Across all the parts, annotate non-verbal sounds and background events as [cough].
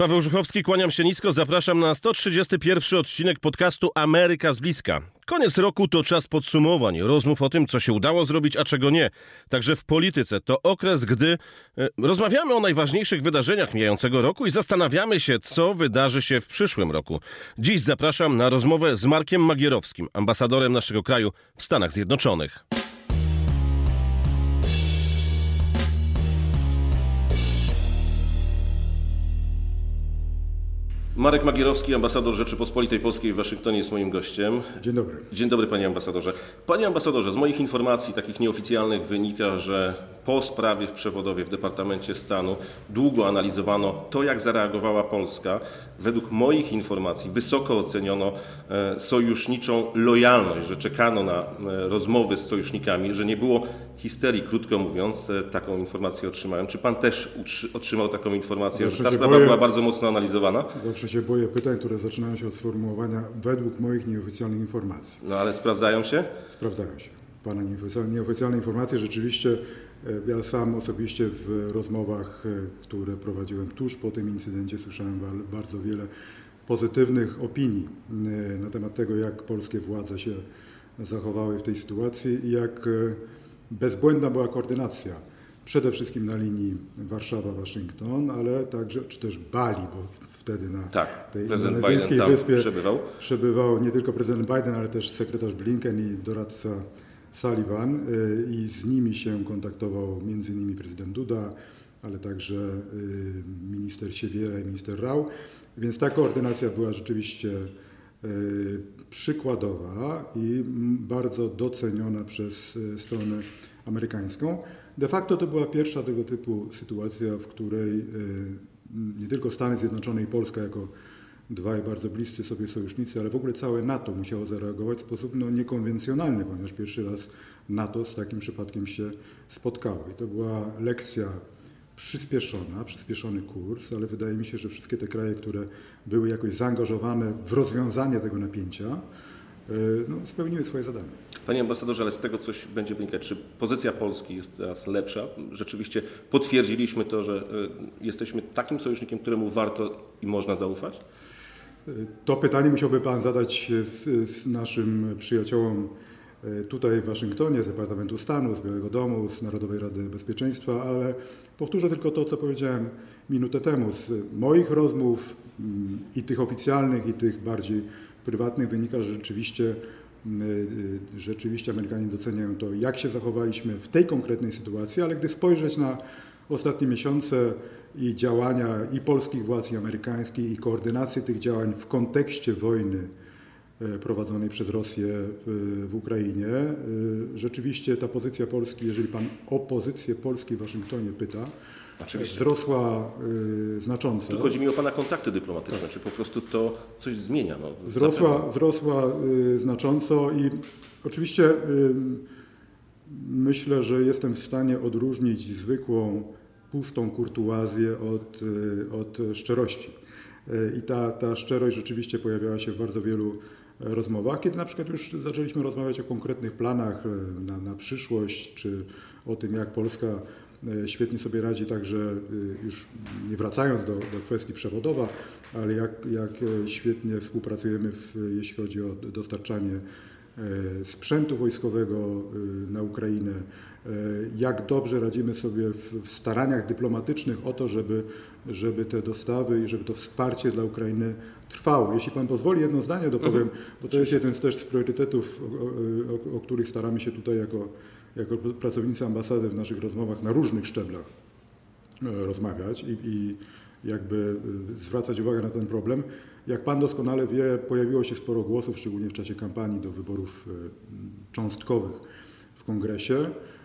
Paweł Żuchowski, kłaniam się nisko, zapraszam na 131 odcinek podcastu Ameryka z bliska. Koniec roku to czas podsumowań, rozmów o tym, co się udało zrobić, a czego nie. Także w polityce to okres, gdy e, rozmawiamy o najważniejszych wydarzeniach mijającego roku i zastanawiamy się, co wydarzy się w przyszłym roku. Dziś zapraszam na rozmowę z Markiem Magierowskim, ambasadorem naszego kraju w Stanach Zjednoczonych. Marek Magierowski, ambasador Rzeczypospolitej Polskiej w Waszyngtonie jest moim gościem. Dzień dobry. Dzień dobry panie ambasadorze. Panie ambasadorze, z moich informacji takich nieoficjalnych wynika, że po sprawie w Przewodowie w Departamencie Stanu długo analizowano to, jak zareagowała Polska. Według moich informacji wysoko oceniono e, sojuszniczą lojalność, że czekano na e, rozmowy z sojusznikami, że nie było histerii, krótko mówiąc. E, taką informację otrzymałem. Czy pan też otrzymał taką informację, Zawsze że ta sprawa boję- była bardzo mocno analizowana? Zawsze się boję pytań, które zaczynają się od sformułowania według moich nieoficjalnych informacji. No ale sprawdzają się? Sprawdzają się. Pana nieoficjalne, informacje rzeczywiście, ja sam osobiście w rozmowach, e, które prowadziłem tuż po tym incydencie słyszałem bardzo wiele pozytywnych opinii e, na temat tego, jak polskie władze się zachowały w tej sytuacji i jak e, bezbłędna była koordynacja. Przede wszystkim na linii Warszawa-Waszyngton, ale także, czy też Bali, bo wtedy na Tak, tej indonezyjskiej wyspie przebywał. przebywał nie tylko prezydent Biden, ale też sekretarz Blinken i doradca Sullivan y, i z nimi się kontaktował między innymi prezydent Duda, ale także y, minister Siewiera i minister Rau. Więc ta koordynacja była rzeczywiście y, przykładowa i bardzo doceniona przez stronę amerykańską. De facto to była pierwsza tego typu sytuacja, w której nie tylko Stany Zjednoczone i Polska jako dwaj bardzo bliscy sobie sojusznicy, ale w ogóle całe NATO musiało zareagować w sposób no, niekonwencjonalny, ponieważ pierwszy raz NATO z takim przypadkiem się spotkało. I to była lekcja przyspieszona, przyspieszony kurs, ale wydaje mi się, że wszystkie te kraje, które były jakoś zaangażowane w rozwiązanie tego napięcia, y, no, spełniły swoje zadanie. Panie ambasadorze, ale z tego coś będzie wynikać. Czy pozycja Polski jest teraz lepsza? Rzeczywiście potwierdziliśmy to, że y, jesteśmy takim sojusznikiem, któremu warto i można zaufać? To pytanie musiałby Pan zadać z, z naszym przyjaciołom e, tutaj w Waszyngtonie, z Departamentu Stanu, z Białego Domu, z Narodowej Rady Bezpieczeństwa, ale powtórzę tylko to, co powiedziałem minutę temu. Z moich rozmów mm, i tych oficjalnych, i tych bardziej prywatnych wynika, że rzeczywiście, mm, y, rzeczywiście Amerykanie doceniają to, jak się zachowaliśmy w tej konkretnej sytuacji, ale gdy spojrzeć na ostatnie miesiące i działania i polskich władz, i amerykańskich, i koordynację tych działań w kontekście wojny e, prowadzonej przez Rosję w, w Ukrainie. e, Rzeczywiście ta pozycja Polski, jeżeli pan o pozycję Polski w Waszyngtonie pyta, Oczywiście. wzrosła e, znacząco. Tu chodzi mi o Pana kontakty dyplomatyczne. Czy po prostu to coś zmienia? No, Wzrosła, zapewne. wzrosła y, znacząco i oczywiście y, myślę, że jestem w stanie odróżnić zwykłą, pustą kurtuazję od, y, od szczerości. Y, I ta, ta szczerość rzeczywiście pojawiała się w bardzo wielu rozmowach, kiedy na przykład już zaczęliśmy rozmawiać o konkretnych planach e, na, na przyszłość, czy o tym, jak Polska świetnie sobie radzi, także y, już nie wracając do, do kwestii przewodowa, ale jak, jak świetnie współpracujemy, w, jeśli chodzi o dostarczanie sprzętu wojskowego na Ukrainę, jak dobrze radzimy sobie w, staraniach dyplomatycznych o to, żeby, żeby te dostawy i żeby to wsparcie dla Ukrainy trwało. Jeśli Pan pozwoli, jedno zdanie dopowiem, bo to jest jeden z też z priorytetów, o, o, o których staramy się tutaj jako, jako pracownicy ambasady w naszych rozmowach na różnych szczeblach e, rozmawiać i, i jakby e, zwracać uwagę na ten problem. Jak Pan doskonale wie, pojawiło się sporo głosów, szczególnie w czasie kampanii do wyborów e, cząstkowych w kongresie, e,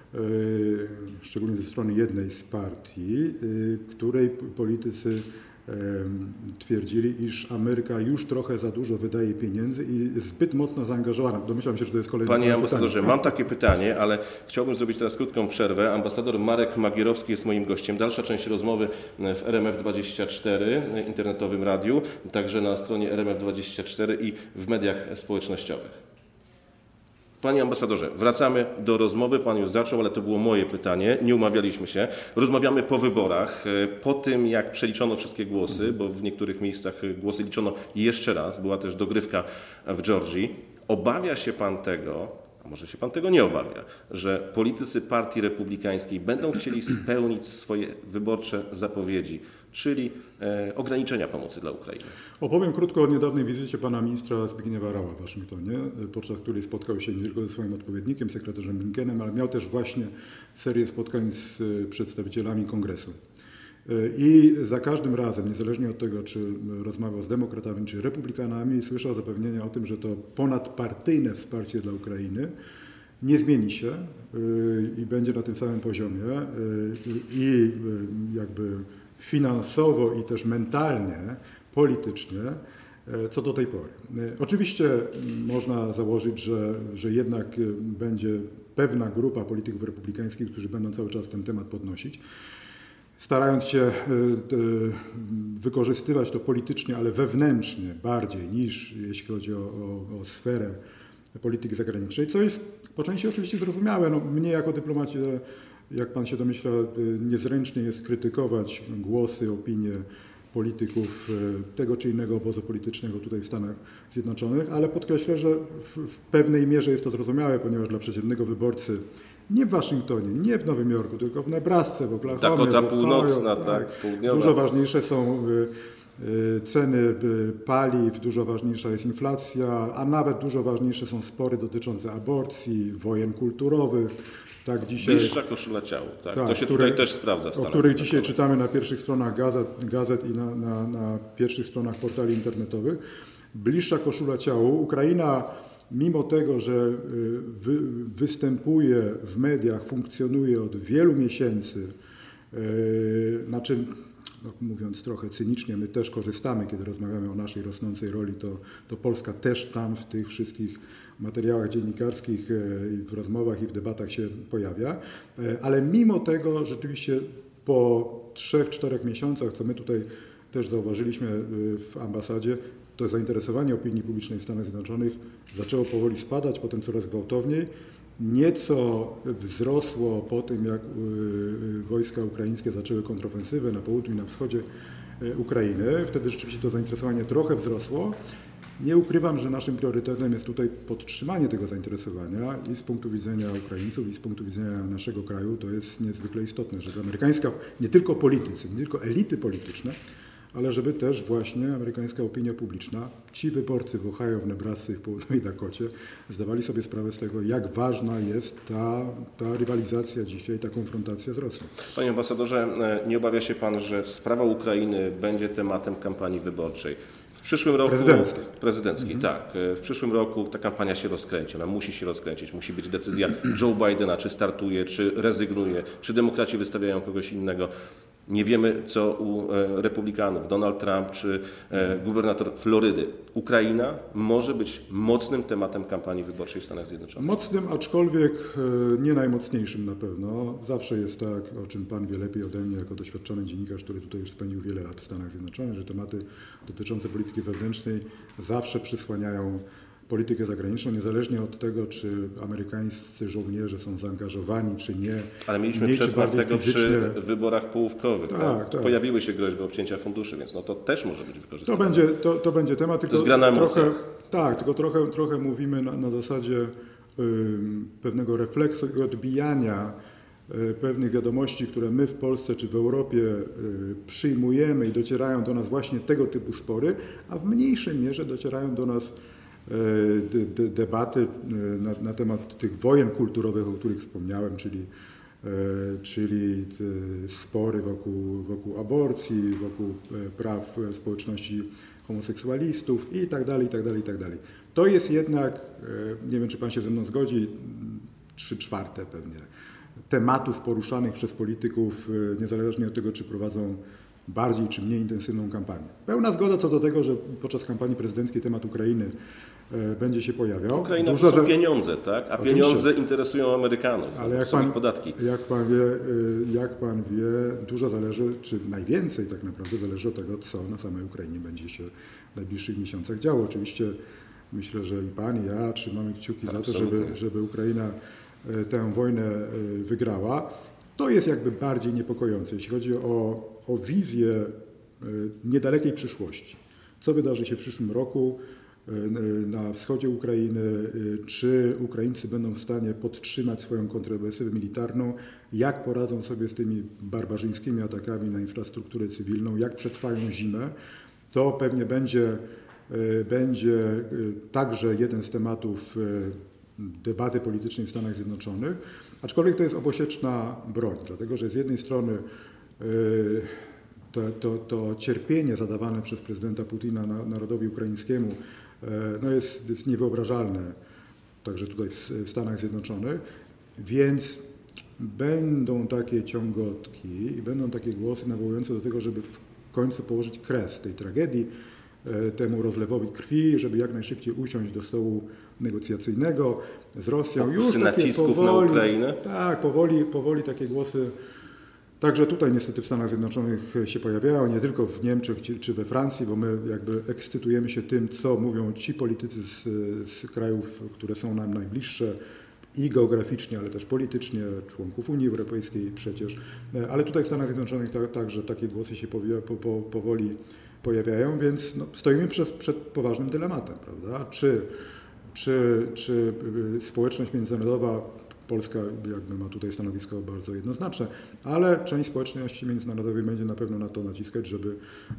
szczególnie ze strony jednej z partii, e, której politycy em, twierdzili, iż Ameryka już trochę za dużo wydaje pieniędzy i zbyt mocno zaangażowana. Domyślam się, że to jest kolejne Panie pytanie. ambasadorze, mam takie pytanie, ale chciałbym zrobić teraz krótką przerwę. Ambasador Marek Magierowski jest moim gościem. Dalsza część rozmowy w RMF24, internetowym radiu, także na stronie RMF24 i w mediach społecznościowych. Panie ambasadorze, wracamy do rozmowy. Pan już zaczął, ale to było moje pytanie. Nie umawialiśmy się. Rozmawiamy po wyborach, e, po tym jak przeliczono wszystkie głosy, bo w niektórych miejscach e, głosy liczono jeszcze raz. Była też dogrywka w Georgii. Obawia się pan tego, a może się pan tego nie obawia, że politycy Partii Republikańskiej będą chcieli spełnić swoje wyborcze zapowiedzi, czyli e, ograniczenia pomocy dla Ukrainy. Opowiem krótko o niedawnej wizycie pana ministra Zbigniewa Rała w Waszyngtonie, podczas której spotkał się nie tylko ze swoim odpowiednikiem, sekretarzem Blinkenem, ale miał też właśnie serię spotkań z e, przedstawicielami kongresu. E, I za każdym razem, niezależnie od tego, czy rozmawiał z demokratami, czy republikanami, słyszał zapewnienia o tym, że to ponadpartyjne wsparcie dla Ukrainy nie zmieni się i będzie na tym samym poziomie i jakby finansowo i też mentalnie, politycznie, co do tej pory. Oczywiście można założyć, że, że jednak będzie pewna grupa polityków republikańskich, którzy będą cały czas ten temat podnosić starając się wykorzystywać to politycznie, ale wewnętrznie bardziej niż jeśli chodzi o, o, o sferę polityki zagranicznej, co jest po części oczywiście zrozumiałe. No, mnie jako dyplomacie, jak pan się domyśla, niezręcznie jest krytykować głosy, opinie polityków e, tego czy innego obozu politycznego tutaj w Stanach Zjednoczonych, ale podkreślę, że w, w pewnej mierze jest to zrozumiałe, ponieważ dla przeciętnego wyborcy nie w Waszyngtonie, nie w Nowym Jorku, tylko w Nebrasce, w Oklahomie, Dakota w Ohio, Północna, tak, tak południowa. Dużo ważniejsze są y, Y, ceny y, paliw, dużo ważniejsza jest inflacja, a nawet dużo ważniejsze są spory dotyczące aborcji, wojen kulturowych. Tak, dzisiaj, Bliższa koszula ciału, tak. tak to się które, tutaj też sprawdza. O których dzisiaj czytamy na pierwszych stronach gazet, gazet i na, na, na pierwszych stronach portali internetowych. Bliższa koszula ciału. Ukraina mimo tego, że y, wy, występuje w mediach, funkcjonuje od wielu miesięcy, yy, znaczy no, mówiąc trochę cynicznie, my też korzystamy, kiedy rozmawiamy o naszej rosnącej roli, to, to Polska też tam w tych wszystkich materiałach dziennikarskich, e, w rozmowach i w debatach się pojawia. E, ale mimo tego rzeczywiście po trzech, czterech miesiącach, co my tutaj też zauważyliśmy e, w ambasadzie, to zainteresowanie opinii publicznej w Stanach Zjednoczonych zaczęło powoli spadać, potem coraz gwałtowniej nieco wzrosło po tym, jak wojska ukraińskie zaczęły kontrofensywę na południu i na wschodzie Ukrainy. Wtedy rzeczywiście to zainteresowanie trochę wzrosło. Nie ukrywam, że naszym priorytetem jest tutaj podtrzymanie tego zainteresowania i z punktu widzenia Ukraińców, i z punktu widzenia naszego kraju to jest niezwykle istotne, żeby amerykańska, nie tylko politycy, nie tylko elity polityczne, ale żeby też właśnie amerykańska opinia publiczna, ci wyborcy w Ohio, w Nebrasce i w południowej Dakocie zdawali sobie sprawę z tego, jak ważna jest ta, ta rywalizacja dzisiaj, ta konfrontacja z Rosją. Panie ambasadorze, e, nie obawia się Pan, że sprawa Ukrainy będzie tematem kampanii wyborczej? W przyszłym roku. Prezydenckiej. Prezydenckiej, mhm. tak. E, w przyszłym roku ta kampania się rozkręci. Ona musi się rozkręcić. Musi być decyzja [clears throat] Joe Bidena, czy startuje, czy rezygnuje, czy demokraci wystawiają kogoś innego. Nie wiemy, co u e, republikanów, Donald Trump czy e, gubernator Florydy. Ukraina może być mocnym tematem kampanii wyborczej w Stanach Zjednoczonych. Mocnym, aczkolwiek e, nie najmocniejszym na pewno. Zawsze jest tak, o czym Pan wie lepiej ode mnie, jako doświadczony dziennikarz, który tutaj już spędził wiele lat w Stanach Zjednoczonych, że tematy dotyczące polityki wewnętrznej zawsze przysłaniają politykę zagraniczną, niezależnie od tego, czy amerykańscy żołnierze są zaangażowani, czy nie. Ale mieliśmy przykład tego fizyczne... przy wyborach połówkowych. Tak, tak? tak. Pojawiły się groźby obcięcia funduszy, więc no to też może być wykorzystane. To będzie, to, to będzie temat, tylko to trochę, tak, tylko trochę, trochę mówimy na, na zasadzie pewnego refleksu i odbijania y, pewnych wiadomości, które my w Polsce czy w Europie y, przyjmujemy i docierają do nas właśnie tego typu spory, a w mniejszej mierze docierają do nas debaty e, na, na, temat tych wojen kulturowych, o których wspomniałem, czyli, e, czyli spory wokół, wokół aborcji, wokół e, praw społeczności homoseksualistów i tak dalej, i tak dalej, i tak dalej. To jest jednak, nie wiem czy Pan się ze mną zgodzi, trzy czwarte pewnie tematów poruszanych przez polityków, niezależnie od tego, czy prowadzą bardziej czy mniej intensywną kampanię. Pełna zgoda co do tego, że podczas kampanii prezydenckiej temat Ukrainy E, będzie się pojawiał. Ukraina Dużo to są pieniądze, tak? A Oczywiście. pieniądze interesują Amerykanów, Ale jak pan, podatki. Jak pan, wie, e, jak pan wie, dużo zależy, czy najwięcej tak naprawdę zależy od tego, co na samej Ukrainie będzie się w najbliższych miesiącach działo. Oczywiście myślę, że i Pan, i ja trzymamy kciuki za to, Absolutnie. żeby, żeby Ukraina e, tę wojnę e, wygrała. To jest jakby bardziej niepokojące, jeśli chodzi o, o wizję e, niedalekiej przyszłości. Co wydarzy się w przyszłym roku e, na wschodzie Ukrainy? e, Czy Ukraińcy będą w stanie podtrzymać swoją kontrowersję militarną? Jak poradzą sobie z tymi barbarzyńskimi atakami na infrastrukturę cywilną? Jak przetrwają zimę? To pewnie będzie, e, będzie także jeden z tematów debaty politycznej w Stanach Zjednoczonych, aczkolwiek to jest obosieczna broń, dlatego że z jednej strony to, to, to cierpienie zadawane przez prezydenta Putina na, narodowi ukraińskiemu no jest, jest niewyobrażalne, także tutaj w, Stanach Zjednoczonych, więc będą takie ciągotki i będą takie głosy nawołujące do tego, żeby w końcu położyć kres tej tragedii, e, temu rozlewowi krwi, żeby jak najszybciej usiąść do stołu negocjacyjnego z Rosją. Pokusy nacisków na Ukrainę? Tak, powoli, powoli takie głosy Także tutaj niestety w Stanach Zjednoczonych się pojawiają, nie tylko w Niemczech czy, we Francji, bo my jakby ekscytujemy się tym, co mówią ci politycy z, z krajów, które są nam najbliższe i geograficznie, ale też politycznie, członków Unii Europejskiej przecież. Ale tutaj w Stanach Zjednoczonych ta, także takie głosy się po, po, powoli pojawiają, więc no, stoimy przed, przed poważnym dylematem, prawda? Czy, czy, czy y, społeczność międzynarodowa Polska jakby ma tutaj stanowisko bardzo jednoznaczne, ale część społeczności międzynarodowej będzie na pewno na to naciskać, żeby,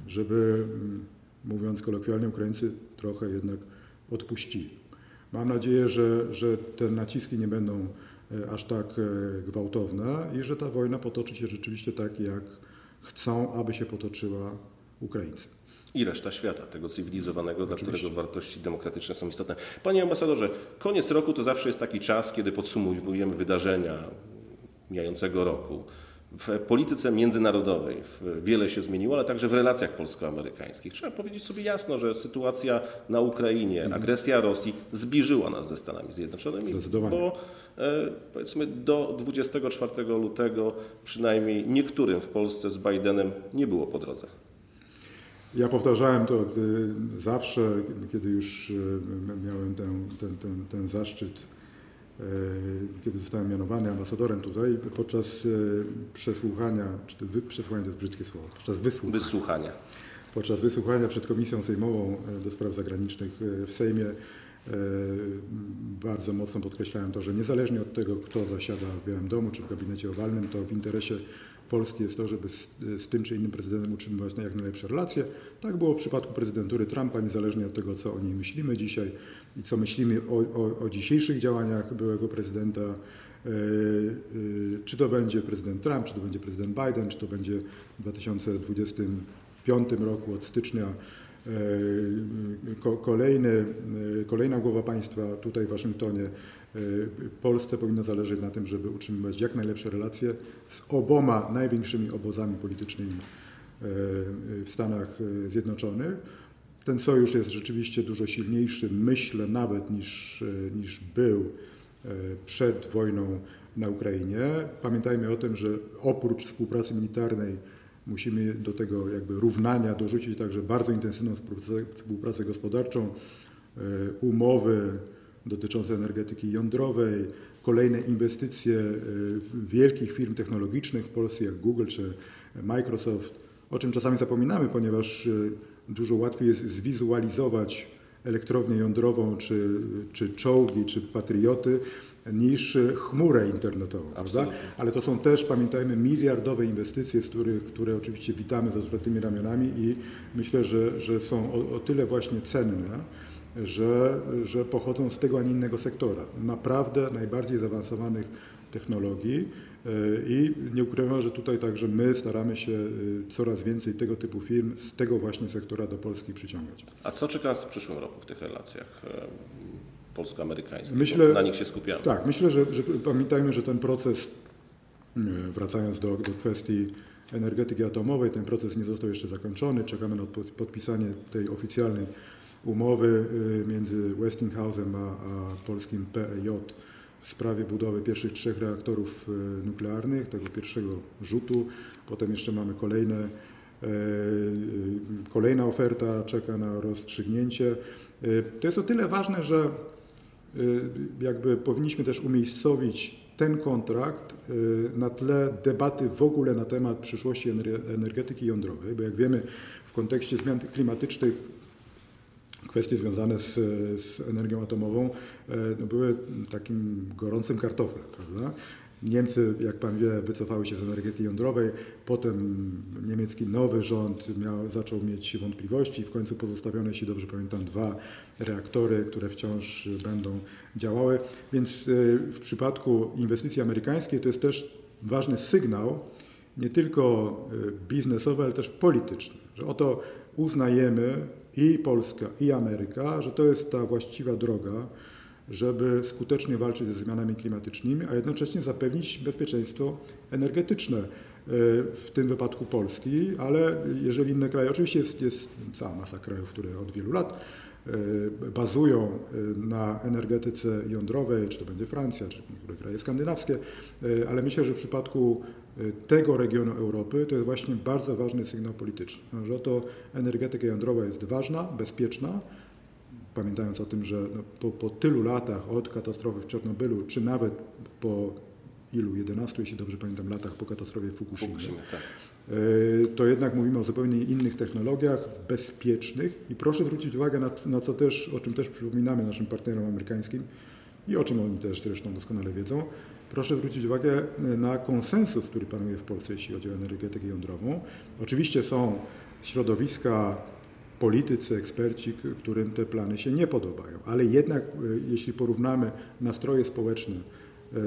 żeby mm, mówiąc kolokwialnie, Ukraińcy trochę jednak odpuścili. Mam nadzieję, że, że te naciski nie będą e, aż tak e, gwałtowne i że ta wojna potoczy się rzeczywiście tak, jak chcą, aby się potoczyła Ukraińcy. I reszta świata, tego cywilizowanego, dla Oczywiście. którego wartości demokratyczne są istotne. Panie ambasadorze, koniec roku to zawsze jest taki czas, kiedy podsumowujemy wydarzenia mijającego roku. W polityce międzynarodowej wiele się zmieniło, ale także w relacjach polsko-amerykańskich. Trzeba powiedzieć sobie jasno, że sytuacja na Ukrainie, agresja Rosji zbliżyła nas ze Stanami Zjednoczonymi, bo e, powiedzmy do 24 lutego przynajmniej niektórym w Polsce z Bidenem nie było po drodze. Ja powtarzałem to y, zawsze, kiedy już y, miałem ten, ten, ten, ten zaszczyt, y, kiedy zostałem mianowany ambasadorem tutaj, podczas przesłuchania, czy wy, przesłuchanie to jest brzydkie słowo, podczas wysłuchania, Wysłuchania. podczas wysłuchania przed Komisją Sejmową do Spraw Zagranicznych w Sejmie bardzo mocno podkreślałem to, że niezależnie od tego, kto zasiada w Białym Domu czy w gabinecie owalnym, to w interesie Polski jest to, żeby z, z tym czy innym prezydentem utrzymywać jak najlepsze relacje. Tak było w przypadku prezydentury Trumpa, niezależnie od tego, co o niej myślimy dzisiaj i co myślimy o, o, o dzisiejszych działaniach byłego prezydenta. E, e, Czy to będzie prezydent Trump, czy to będzie prezydent Biden, czy to będzie w 2025 roku od stycznia e, ko- kolejny, kolejna głowa państwa tutaj w Waszyngtonie. E, Polsce powinno zależeć na tym, żeby utrzymywać jak najlepsze relacje z oboma największymi obozami politycznymi e, w Stanach Zjednoczonych. Ten sojusz jest rzeczywiście dużo silniejszy, myślę nawet niż, niż był przed wojną na Ukrainie. Pamiętajmy o tym, że oprócz współpracy militarnej musimy do tego jakby równania dorzucić także bardzo intensywną współpracę, współpracę gospodarczą, umowy dotyczące energetyki jądrowej, kolejne inwestycje e, wielkich firm technologicznych w Polsce jak Google czy Microsoft, o czym czasami zapominamy, ponieważ e, dużo łatwiej jest zwizualizować elektrownię jądrową, czy, czy czołgi, czy patrioty, niż e, chmurę internetową. Prawda? Ale to są też, pamiętajmy, miliardowe inwestycje, z których, które oczywiście witamy z otwartymi ramionami i myślę, że, że są o, o tyle właśnie cenne, że, że pochodzą z tego, a nie innego sektora. Naprawdę najbardziej zaawansowanych technologii e, i nie ukrywam, że tutaj także my staramy się e, coraz więcej tego typu firm z tego właśnie sektora do Polski przyciągać. A co czeka nas w przyszłym roku w tych relacjach e, polsko-amerykańskich? Myślę- na nich się skupiamy. Tak, myślę, że, że pamiętajmy, że ten proces, wracając do, do kwestii energetyki atomowej, ten proces nie został jeszcze zakończony. Czekamy na podp- podpisanie tej oficjalnej umowy e, między Westinghouse'em a, a polskim PEJ w sprawie budowy pierwszych trzech reaktorów e, nuklearnych, tego pierwszego rzutu. Potem jeszcze mamy kolejne Kolejna oferta czeka na rozstrzygnięcie. To jest o tyle ważne, że jakby powinniśmy też umiejscowić ten kontrakt na tle debaty w ogóle na temat przyszłości energetyki jądrowej, bo jak wiemy w kontekście zmian klimatycznych kwestie związane z, z energią atomową no były takim gorącym kartoflem, prawda? Niemcy, jak pan wie, wycofały się z energetyki jądrowej, potem niemiecki nowy rząd miał, zaczął mieć wątpliwości, w końcu pozostawiono, jeśli dobrze pamiętam, dwa reaktory, które wciąż będą działały. Więc w przypadku inwestycji amerykańskiej to jest też ważny sygnał, nie tylko biznesowy, ale też polityczny, że oto uznajemy i Polska, i Ameryka, że to jest ta właściwa droga, żeby skutecznie walczyć ze zmianami klimatycznymi, a jednocześnie zapewnić bezpieczeństwo energetyczne, w tym wypadku Polski, ale jeżeli inne kraje, oczywiście jest, jest cała masa krajów, które od wielu lat bazują na energetyce jądrowej, czy to będzie Francja, czy niektóre kraje skandynawskie, ale myślę, że w przypadku tego regionu Europy to jest właśnie bardzo ważny sygnał polityczny, że oto energetyka jądrowa jest ważna, bezpieczna, pamiętając o tym, że no po, po, tylu latach od katastrofy w Czarnobylu, czy nawet po ilu, 11, jeśli dobrze pamiętam, latach po katastrofie Fukushima, Fukushima tak. To jednak mówimy o zupełnie innych technologiach, bezpiecznych i proszę zwrócić uwagę na, na co też, o czym też przypominamy naszym partnerom amerykańskim i o czym oni też zresztą doskonale wiedzą, proszę zwrócić uwagę na konsensus, który panuje w Polsce, jeśli chodzi o energetykę jądrową. Oczywiście są środowiska politycy, eksperci, którym te plany się nie podobają. Ale jednak, jeśli porównamy nastroje społeczne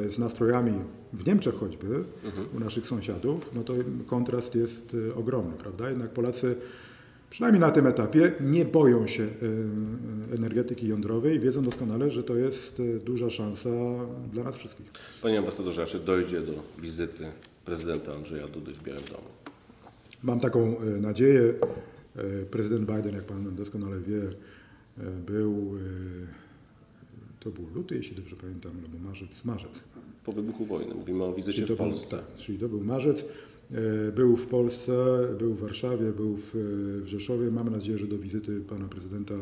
z nastrojami w Niemczech choćby, mhm. u naszych sąsiadów, no to kontrast jest ogromny, prawda? Jednak Polacy, przynajmniej na tym etapie, nie boją się energetyki jądrowej i wiedzą doskonale, że to jest duża szansa dla nas wszystkich. Panie ambasadorze, czy dojdzie do wizyty prezydenta Andrzeja Dudy w Białym Domu? Mam taką nadzieję. Prezydent Biden, jak pan doskonale wie, był, to był luty, jeśli dobrze pamiętam, albo marzec, marzec chyba. Po wybuchu wojny, mówimy o wizycie w Polsce. Był, tak, czyli to był marzec. Był w Polsce, był w Warszawie, był w, w Rzeszowie. Mamy nadzieję, że do wizyty pana prezydenta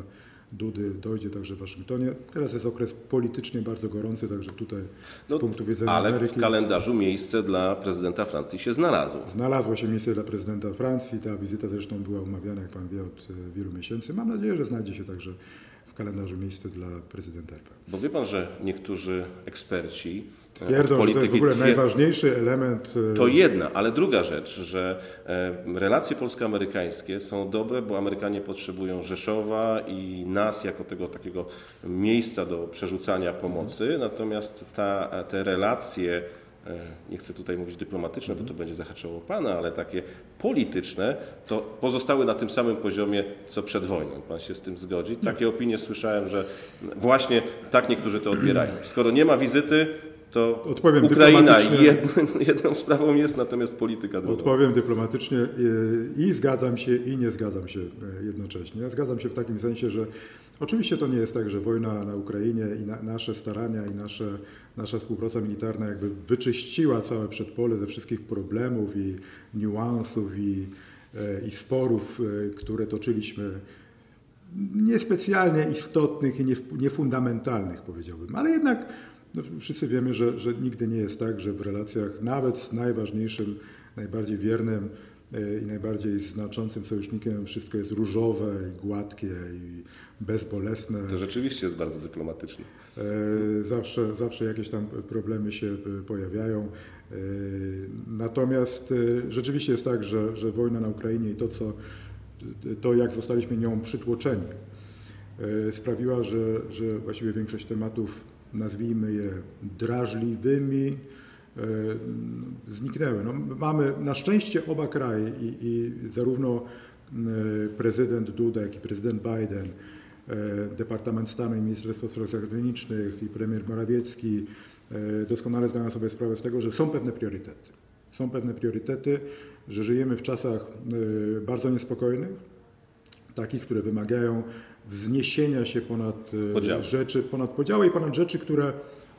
Dudy dojdzie także w Waszyngtonie. Teraz jest okres politycznie bardzo gorący, także tutaj z no, punktu widzenia ale Ameryki... w kalendarzu miejsce dla prezydenta Francji się znalazło. Znalazło się miejsce dla prezydenta Francji. Ta wizyta zresztą była umawiana, jak pan wie, od wielu miesięcy. Mam nadzieję, że znajdzie się także kalendarzu miejsce dla prezydenta RP. Bo wie pan, że niektórzy eksperci Twierdzą, że to jest w ogóle najważniejszy element. To jedna, ale druga rzecz, że relacje polsko-amerykańskie są dobre, bo Amerykanie potrzebują Rzeszowa i nas jako tego takiego miejsca do przerzucania pomocy, natomiast ta, te relacje nie chcę tutaj mówić dyplomatyczne, bo to będzie zahaczało Pana, ale takie polityczne, to pozostały na tym samym poziomie, co przed wojną. Pan się z tym zgodzi? Takie opinie słyszałem, że właśnie tak niektórzy to odbierają. Skoro nie ma wizyty, to Odpowiem Ukraina jedną, [laughs] jedną sprawą jest, natomiast polityka drugą. Odpowiem dyplomatycznie i, i zgadzam się, i nie zgadzam się jednocześnie. Zgadzam się w takim sensie, że oczywiście to nie jest tak, że wojna na Ukrainie i na, nasze starania i nasze, nasza współpraca militarna jakby wyczyściła całe przedpole ze wszystkich problemów i niuansów i, i sporów, które toczyliśmy niespecjalnie istotnych i niefundamentalnych, powiedziałbym, ale jednak no, wszyscy wiemy, że, że nigdy nie jest tak, że w relacjach nawet z najważniejszym, najbardziej wiernym e, i najbardziej znaczącym sojusznikiem wszystko jest różowe i gładkie i bezbolesne. To rzeczywiście jest bardzo dyplomatyczne. E, zawsze, zawsze jakieś tam problemy się e, pojawiają. Natomiast rzeczywiście jest tak, że, że wojna na Ukrainie i to, co, to jak zostaliśmy nią przytłoczeni, sprawiła, że, że właściwie większość tematów nazwijmy je drażliwymi, e, zniknęły. No, mamy na szczęście oba kraje i, i zarówno e, prezydent Duda, jak i prezydent Biden, e, Departament Stanu i Ministerstwo Spraw Zagranicznych i premier Morawiecki doskonale zdają sobie sprawę z tego, że są pewne priorytety. Są pewne priorytety, że żyjemy w czasach bardzo niespokojnych, takich, które wymagają wzniesienia się ponad e, podziały. rzeczy, ponad podziały i ponad rzeczy, które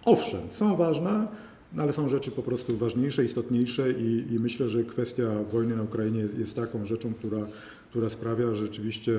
owszem, są ważne, No ale są rzeczy po prostu ważniejsze, istotniejsze i, i myślę, że kwestia wojny na Ukrainie jest taką rzeczą, która, która sprawia, że rzeczywiście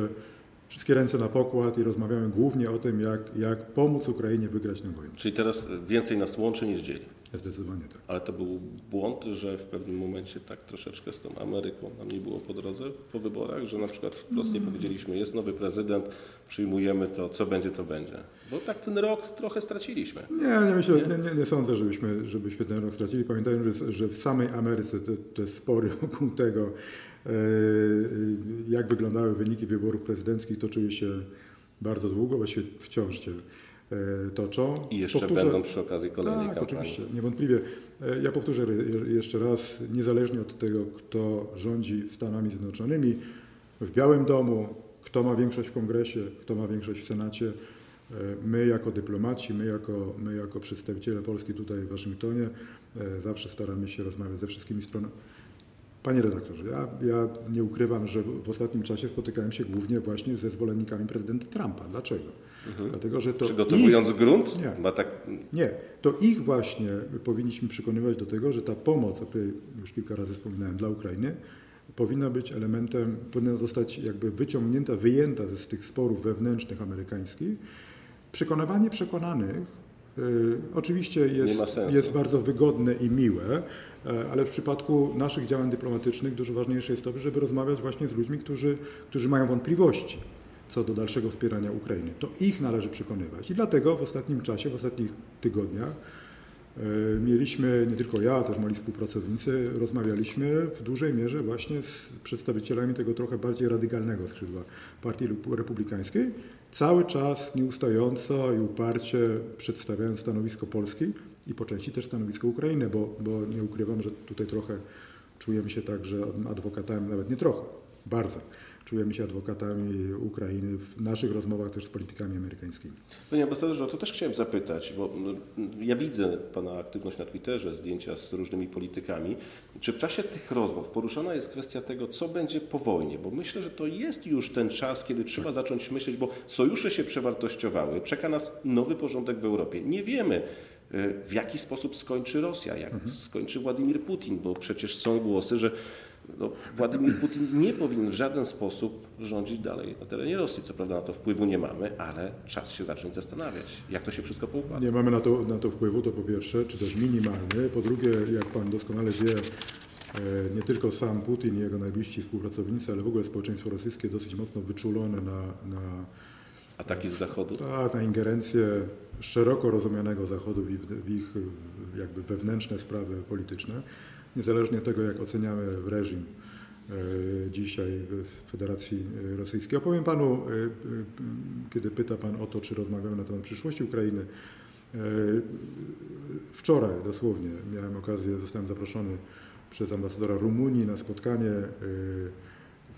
wszystkie ręce na pokład i rozmawiamy głównie o tym, jak, jak pomóc Ukrainie wygrać tę wojnę. Czyli teraz więcej nas łączy niż dzieli. Zdecydowanie tak. Ale to był błąd, że w pewnym momencie tak troszeczkę z tą Ameryką nam nie było po drodze po wyborach, że na przykład wprost nie powiedzieliśmy, jest nowy prezydent, przyjmujemy to, co będzie, to będzie. Bo tak ten rok trochę straciliśmy. Nie, nie myślę, nie, nie, nie sądzę, żebyśmy, żebyśmy ten rok stracili. Pamiętajmy, że, że w samej Ameryce te, te spory wokół tego, jak wyglądały wyniki wyborów prezydenckich, toczyły się bardzo długo, właściwie wciąż się e, toczą. I jeszcze Powtórzę- będą przy okazji kolejnej tak, kampanii. oczywiście, niewątpliwie. E, Ja powtórzę je- jeszcze raz, niezależnie od tego, kto rządzi Stanami Zjednoczonymi, w Białym Domu, kto ma większość w Kongresie, kto ma większość w Senacie, e, my jako dyplomaci, my jako, my jako przedstawiciele Polski tutaj w Waszyngtonie e, zawsze staramy się rozmawiać ze wszystkimi stronami. Panie redaktorze, ja, ja nie ukrywam, że w ostatnim czasie spotykałem się głównie właśnie ze zwolennikami prezydenta Trumpa. Dlaczego? Dlatego, że to ich- Przygotowując grunt, Nie. tak nie, to ich właśnie powinniśmy przekonywać do tego, że ta pomoc, o której już kilka razy wspominałem dla Ukrainy, powinna być elementem, powinna zostać jakby wyciągnięta, wyjęta ze tych sporów wewnętrznych amerykańskich. Przekonywanie przekonanych oczywiście Nie jest, jest bardzo wygodne i miłe, e, ale w przypadku naszych działań dyplomatycznych dużo ważniejsze jest to, żeby rozmawiać właśnie z ludźmi, którzy, którzy mają wątpliwości co do dalszego wspierania Ukrainy. To ich należy przekonywać. I dlatego w ostatnim czasie, w ostatnich tygodniach e, mieliśmy, nie tylko ja, też moi współpracownicy, rozmawialiśmy w dużej mierze właśnie z przedstawicielami tego trochę bardziej radykalnego skrzydła Partii Republikańskiej, cały czas nieustająco i uparcie przedstawiając stanowisko Polski i po części też stanowisko Ukrainy, bo, bo nie ukrywam, że tutaj trochę czujemy się także adwokatami, nawet nie trochę, bardzo czujemy się adwokatami Ukrainy w naszych rozmowach też z politykami amerykańskimi. Panie ambasadorze, o to też chciałem zapytać, bo mm, ja widzę Pana aktywność na Twitterze, zdjęcia z różnymi politykami. Czy w czasie tych rozmów poruszana jest kwestia tego, co będzie po wojnie? Bo myślę, że to jest już ten czas, kiedy trzeba zacząć myśleć, bo sojusze się przewartościowały, czeka nas nowy porządek w Europie. Nie wiemy, y, w jaki sposób skończy Rosja, jak skończy Władimir Putin, bo przecież są głosy, że no, Władimir Putin nie powinien w żaden sposób rządzić dalej na terenie Rosji. Co prawda na to wpływu nie mamy, ale czas się zacząć zastanawiać, jak to się wszystko poukłada. Nie mamy na to, na to wpływu, to po pierwsze, czy też minimalny. Po drugie, jak Pan doskonale wie, e, nie tylko sam Putin i jego najbliżsi współpracownicy, ale w ogóle społeczeństwo rosyjskie dosyć mocno wyczulone na, na, Ataki z zachodu. ta, na ingerencję szeroko rozumianego Zachodu w ich, w ich jakby wewnętrzne sprawy polityczne. Niezależnie od tego, jak oceniamy reżim e, dzisiaj w Federacji Rosyjskiej. Opowiem Panu, e, e, kiedy pyta Pan o to, czy rozmawiamy na temat przyszłości Ukrainy. Wczoraj dosłownie miałem okazję, zostałem zaproszony przez ambasadora Rumunii na spotkanie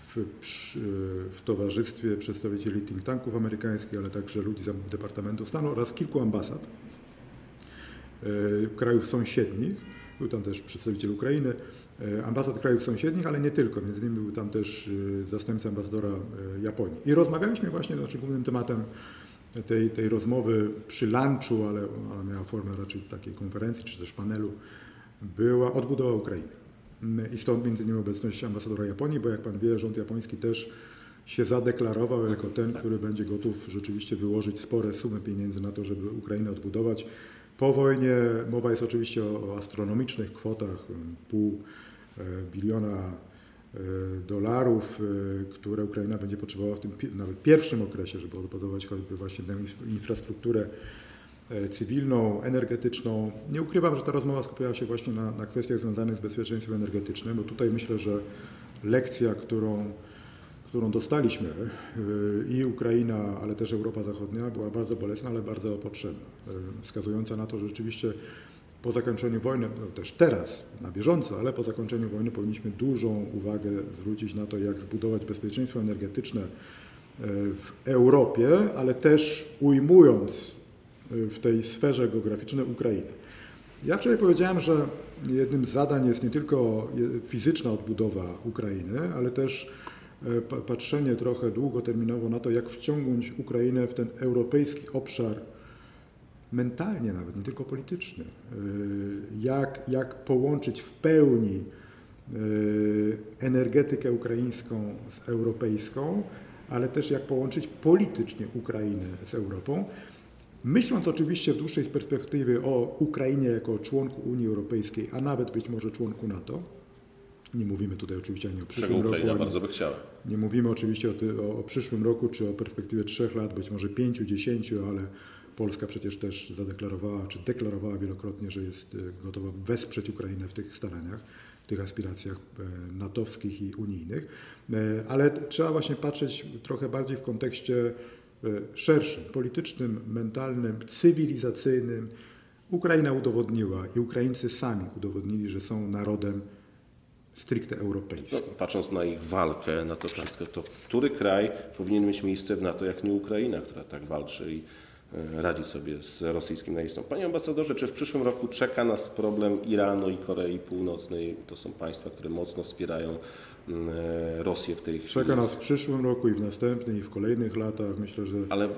w, w towarzystwie przedstawicieli think tanków amerykańskich, ale także ludzi z Departamentu Stanu oraz kilku ambasad krajów sąsiednich. Był tam też przedstawiciel Ukrainy, e, ambasad krajów sąsiednich, ale nie tylko. Między innymi był tam też e, zastępca ambasadora e, Japonii. I rozmawialiśmy właśnie, znaczy głównym tematem tej, tej rozmowy przy lunchu, ale ona miała formę raczej takiej konferencji czy też panelu, była odbudowa Ukrainy. I stąd między innymi obecność ambasadora Japonii, bo jak pan wie, rząd japoński też się zadeklarował jako ten, który będzie gotów rzeczywiście wyłożyć spore sumy pieniędzy na to, żeby Ukrainę odbudować. Po wojnie mowa jest oczywiście o, o astronomicznych kwotach, pół e, biliona e, dolarów, e, które Ukraina będzie potrzebowała w tym nawet pierwszym okresie, żeby odbudować choćby właśnie tę inf- infrastrukturę cywilną, energetyczną. Nie ukrywam, że ta rozmowa skupiała się właśnie na, na kwestiach związanych z bezpieczeństwem energetycznym, bo tutaj myślę, że lekcja, którą, którą dostaliśmy y, i Ukraina, ale też Europa Zachodnia była bardzo bolesna, ale bardzo potrzebna, y, wskazująca na to, że rzeczywiście po zakończeniu wojny, no też teraz, na bieżąco, ale po zakończeniu wojny powinniśmy dużą uwagę zwrócić na to, jak zbudować bezpieczeństwo energetyczne y, w Europie, ale też ujmując w tej sferze geograficznej Ukrainę. Ja wczoraj powiedziałem, że jednym z zadań jest nie tylko fizyczna odbudowa Ukrainy, ale też patrzenie trochę długoterminowo na to, jak wciągnąć Ukrainę w ten europejski obszar mentalnie nawet, nie tylko polityczny. Jak, jak połączyć w pełni energetykę ukraińską z europejską, ale też jak połączyć politycznie Ukrainę z Europą. Myśląc oczywiście w dłuższej perspektywie o Ukrainie jako członku Unii Europejskiej, a nawet być może członku NATO, nie mówimy tutaj oczywiście ani o przyszłym Czego roku. bardzo by chciała. Nie mówimy oczywiście o, ty, o, o, przyszłym roku, czy o perspektywie trzech lat, być może pięciu, dziesięciu, ale Polska przecież też zadeklarowała, czy deklarowała wielokrotnie, że jest e, gotowa wesprzeć Ukrainę w tych staraniach, w tych aspiracjach e, natowskich i unijnych. E, ale trzeba właśnie patrzeć trochę bardziej w kontekście szerszym, politycznym, mentalnym, cywilizacyjnym. Ukraina udowodniła i Ukraińcy sami udowodnili, że są narodem stricte europejskim. No, patrząc na ich walkę, na to wszystko, to który kraj powinien mieć miejsce w NATO, jak nie Ukraina, która tak walczy i e, radzi sobie z rosyjskim najeźdźcą. Panie ambasadorze, czy w przyszłym roku czeka nas problem Iranu i Korei Północnej? To są państwa, które mocno wspierają e, Rosję w tej chwili. Czeka nas w przyszłym roku i w następnym i w kolejnych latach. Myślę, że. Ale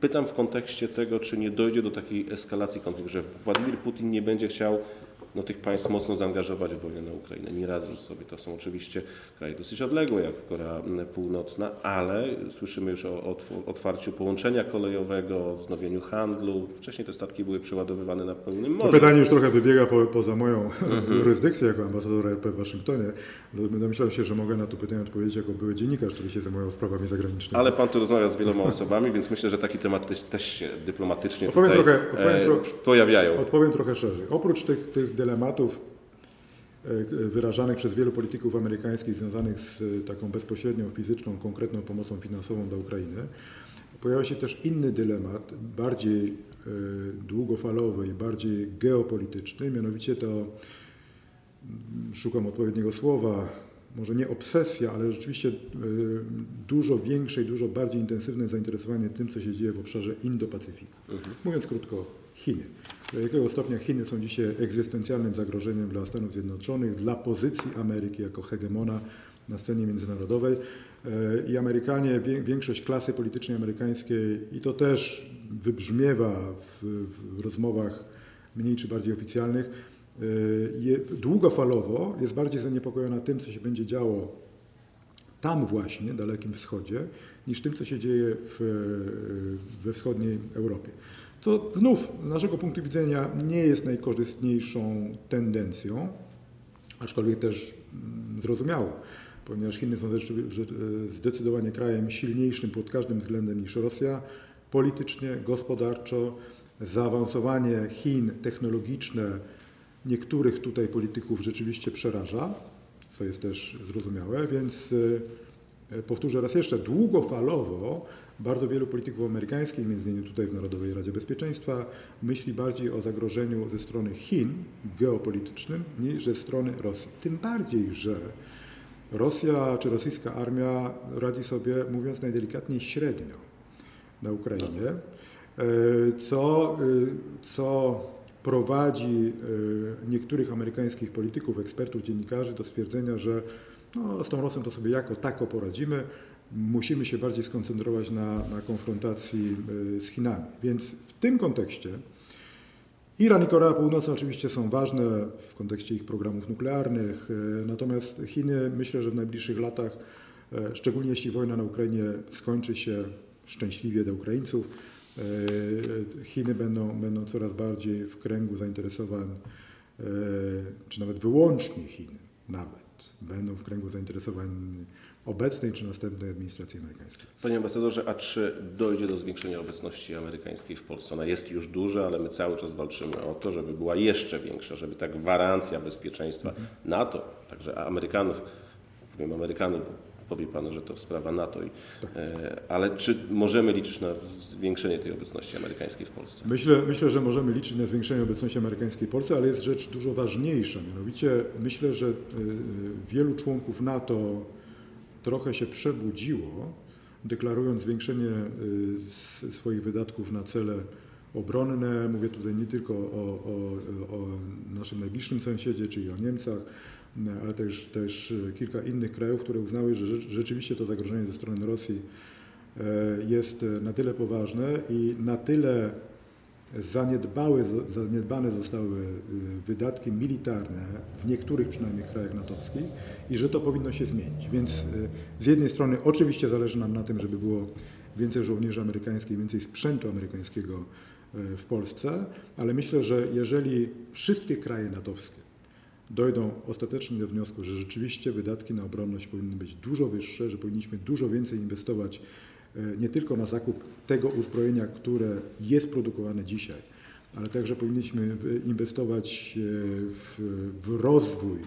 pytam w kontekście tego, czy nie dojdzie do takiej eskalacji konfliktu, że Władimir Putin nie będzie chciał no, tych państw mocno zaangażować w wojnę na Ukrainę. Nie radzą sobie. To są oczywiście kraje dosyć odległe, jak Korea Północna, ale słyszymy już o otwarciu połączenia kolejowego, o wznowieniu handlu. Wcześniej te statki były przeładowywane na pełnym morzu. To pytanie już trochę wybiega po, poza moją mhm. [laughs] jurysdykcję jako ambasadora RP w Waszyngtonie. Domyślam się, że mogę na to pytanie odpowiedzieć jako były dziennikarz, który się zajmował sprawami zagranicznymi. Ale pan tu rozmawia z wieloma osobami, więc myślę, że taki temat też, też się dyplomatycznie odpowiem tutaj trochę, odpowiem e, pojawiają. Odpowiem trochę szerzej. Oprócz tych, tych dylematów e, wyrażanych przez wielu polityków amerykańskich związanych z e, taką bezpośrednią, fizyczną, konkretną pomocą finansową dla Ukrainy, pojawia się też inny dylemat, bardziej e, długofalowy i bardziej geopolityczny, mianowicie to, mm, szukam odpowiedniego słowa, może nie obsesja, ale rzeczywiście dużo większe i dużo bardziej intensywne zainteresowanie tym, co się dzieje w obszarze Indo-Pacyfiku. Mhm. Mówiąc krótko, Chiny. Do jakiego stopnia Chiny są dzisiaj egzystencjalnym zagrożeniem dla Stanów Zjednoczonych, dla pozycji Ameryki jako hegemona na scenie międzynarodowej. E, I Amerykanie, większość klasy politycznej amerykańskiej, i to też wybrzmiewa w, w rozmowach mniej czy bardziej oficjalnych, e, je, długofalowo jest bardziej zaniepokojona tym, co się będzie działo tam właśnie, Dalekim Wschodzie, niż tym, co się dzieje w, we wschodniej Europie. Co znów z naszego punktu widzenia nie jest najkorzystniejszą tendencją, aczkolwiek też mm, zrozumiałą, ponieważ Chiny są e, zdecydowanie krajem silniejszym pod każdym względem niż Rosja, politycznie, gospodarczo. Zaawansowanie Chin technologiczne niektórych tutaj polityków rzeczywiście przeraża, co jest też zrozumiałe, więc e, powtórzę raz jeszcze, długofalowo bardzo wielu polityków amerykańskich, między innymi tutaj w Narodowej Radzie Bezpieczeństwa, myśli bardziej o zagrożeniu ze strony Chin geopolitycznym niż ze strony Rosji. Tym bardziej, że Rosja czy rosyjska armia radzi sobie, mówiąc najdelikatniej, średnio na Ukrainie, e, co, e, co prowadzi e, niektórych amerykańskich polityków, ekspertów, dziennikarzy do stwierdzenia, że no, z tą Rosją to sobie jako tako poradzimy, musimy się bardziej skoncentrować na, na konfrontacji e, z Chinami. Więc w tym kontekście Iran i Korea Północna oczywiście są ważne w kontekście ich programów nuklearnych, e, natomiast Chiny myślę, że w najbliższych latach, e, szczególnie jeśli wojna na Ukrainie skończy się szczęśliwie dla Ukraińców, Chiny będą, będą coraz bardziej w kręgu zainteresowań, czy nawet wyłącznie Chiny, nawet będą w kręgu zainteresowań obecnej czy następnej administracji amerykańskiej. Panie ambasadorze, a czy dojdzie do zwiększenia obecności amerykańskiej w Polsce? Ona jest już duża, ale my cały czas walczymy o to, żeby była jeszcze większa, żeby ta gwarancja bezpieczeństwa mhm. NATO, także Amerykanów, powiem Amerykanów, powie Pan, że to sprawa NATO. I, tak. e, ale czy możemy liczyć na zwiększenie tej obecności amerykańskiej w Polsce? Myślę, myślę, że możemy liczyć na zwiększenie obecności amerykańskiej w Polsce, ale jest rzecz dużo ważniejsza. Mianowicie myślę, że e, wielu członków NATO trochę się przebudziło, deklarując zwiększenie y, swoich wydatków na cele obronne. Mówię tutaj nie tylko o, o, o naszym najbliższym sąsiedzie, czyli o Niemcach, ale też, też kilka innych krajów, które uznały, że rzeczywiście to zagrożenie ze strony Rosji jest na tyle poważne i na tyle zaniedbały, zaniedbane zostały y, wydatki militarne w niektórych przynajmniej krajach natowskich i że to powinno się zmienić. Więc y, z jednej strony oczywiście zależy nam na tym, żeby było więcej żołnierzy amerykańskich, więcej sprzętu amerykańskiego y, w Polsce, ale myślę, że jeżeli wszystkie kraje natowskie dojdą ostatecznie do wniosku, że rzeczywiście wydatki na obronność powinny być dużo wyższe, że powinniśmy dużo więcej inwestować nie tylko na zakup tego uzbrojenia, które jest produkowane dzisiaj, ale także powinniśmy inwestować e, w, w rozwój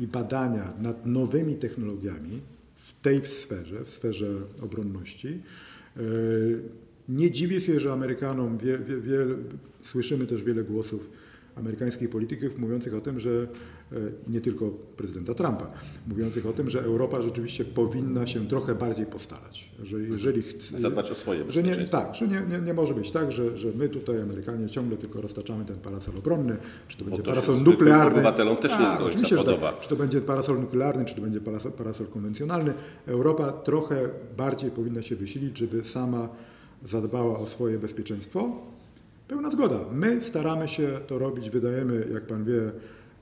i badania nad nowymi technologiami w tej sferze, w sferze obronności. E, nie dziwię się, że Amerykanom wie, wie, wie, słyszymy też wiele głosów amerykańskich polityków mówiących o tym, że e, nie tylko prezydenta Trumpa, mówiących o tym, że Europa rzeczywiście powinna się trochę bardziej postarać. Że jeżeli chce, Zadbać o swoje że nie. Tak, że nie, nie, nie może być tak, że, że my tutaj Amerykanie ciągle tylko roztaczamy ten parasol obronny, czy to będzie to się parasol nuklearny. obywatelom też Tak, że tak. podoba. Czy to będzie parasol nuklearny, czy to będzie parasol, parasol konwencjonalny. Europa trochę bardziej powinna się wysilić, żeby sama zadbała o swoje bezpieczeństwo, Pełna zgoda. My staramy się to robić, wydajemy, jak Pan wie,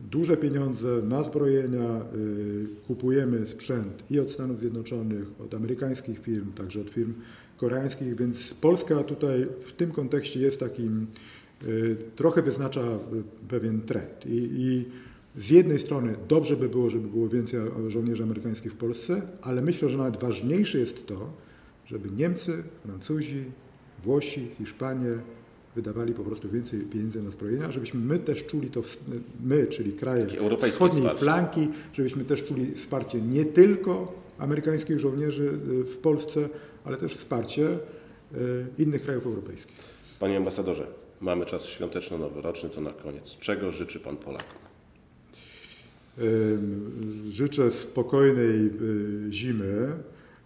duże pieniądze na zbrojenia, y, kupujemy sprzęt i od Stanów Zjednoczonych, od amerykańskich firm, także od firm koreańskich, więc Polska tutaj w tym kontekście jest takim, y, trochę wyznacza y, pewien trend. I, i z jednej strony dobrze by było, żeby było więcej żołnierzy amerykańskich w Polsce, ale myślę, że nawet ważniejsze jest to, żeby Niemcy, Francuzi, Włosi, Hiszpanie, wydawali po prostu więcej pieniędzy na zbrojenia, żebyśmy my też czuli to, my, czyli kraje wschodniej wsparcie. flanki, żebyśmy też czuli wsparcie nie tylko amerykańskich żołnierzy y, w Polsce, ale też wsparcie y, innych krajów europejskich. Panie ambasadorze, mamy czas świąteczno-noworoczny, to na koniec. Czego życzy Pan Polakom? Życzę spokojnej y, zimy,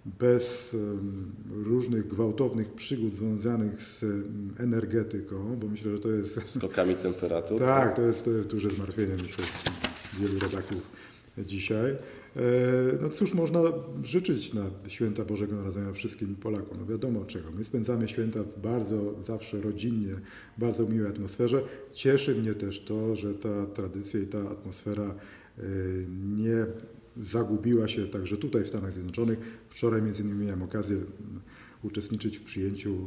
bez różnych gwałtownych przygód związanych z energetyką, bo myślę, że to jest... Skokami temperatur? tak, to jest, to jest duże zmartwienie, myślę, wielu rodaków dzisiaj. E, no cóż można życzyć na święta Bożego Narodzenia wszystkim Polakom? No wiadomo czego. My spędzamy święta w bardzo zawsze rodzinnie, bardzo miłej atmosferze. Cieszy mnie też to, że ta tradycja i ta atmosfera e, nie zagubiła się także tutaj w Stanach Zjednoczonych. Wczoraj między innymi miałem okazję mm, uczestniczyć w przyjęciu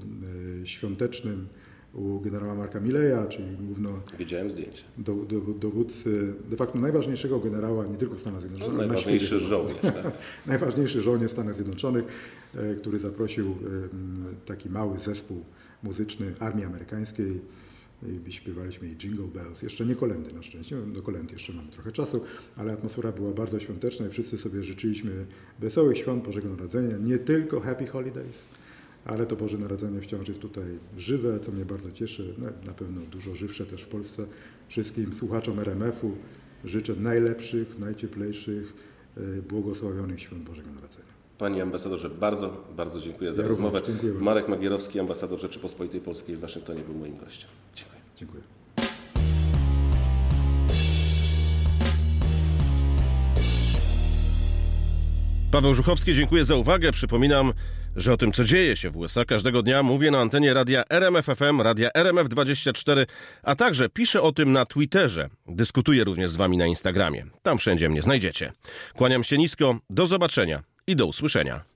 e, świątecznym u generała Marka Mileja, czyli główno... Widziałem zdjęcie. Do, do, dowódcy, de facto najważniejszego generała nie tylko w Stanach Zjednoczonych, no, najważniejszy żołnierz. Tak? [laughs] najważniejszy żołnierz w Stanach Zjednoczonych, e, który zaprosił taki mały zespół muzyczny Armii Amerykańskiej i śpiewaliśmy jej Jingle Bells, jeszcze nie kolendy na szczęście, do kolęd jeszcze mam trochę czasu, ale atmosfera była bardzo świąteczna i wszyscy sobie życzyliśmy wesołych świąt Bożego Narodzenia, nie tylko Happy Holidays, ale to Boże Narodzenie wciąż jest tutaj żywe, co mnie bardzo cieszy, no, na pewno dużo żywsze też w Polsce. Wszystkim słuchaczom RMF-u życzę najlepszych, najcieplejszych, e, błogosławionych świąt Bożego Narodzenia. Panie ambasadorze, bardzo, bardzo dziękuję za ja rozmowę. Dziękuję Marek Magierowski, ambasador Rzeczypospolitej Polskiej w Waszyngtonie był moim gościem. Dziękuję. Dziękuję. Paweł Żuchowski, dziękuję za uwagę. Przypominam, że o tym, co dzieje się w USA, każdego dnia mówię na antenie radia RMFFM, radia RMF24, a także piszę o tym na Twitterze. Dyskutuję również z Wami na Instagramie. Tam wszędzie mnie znajdziecie. Kłaniam się nisko, do zobaczenia i do usłyszenia.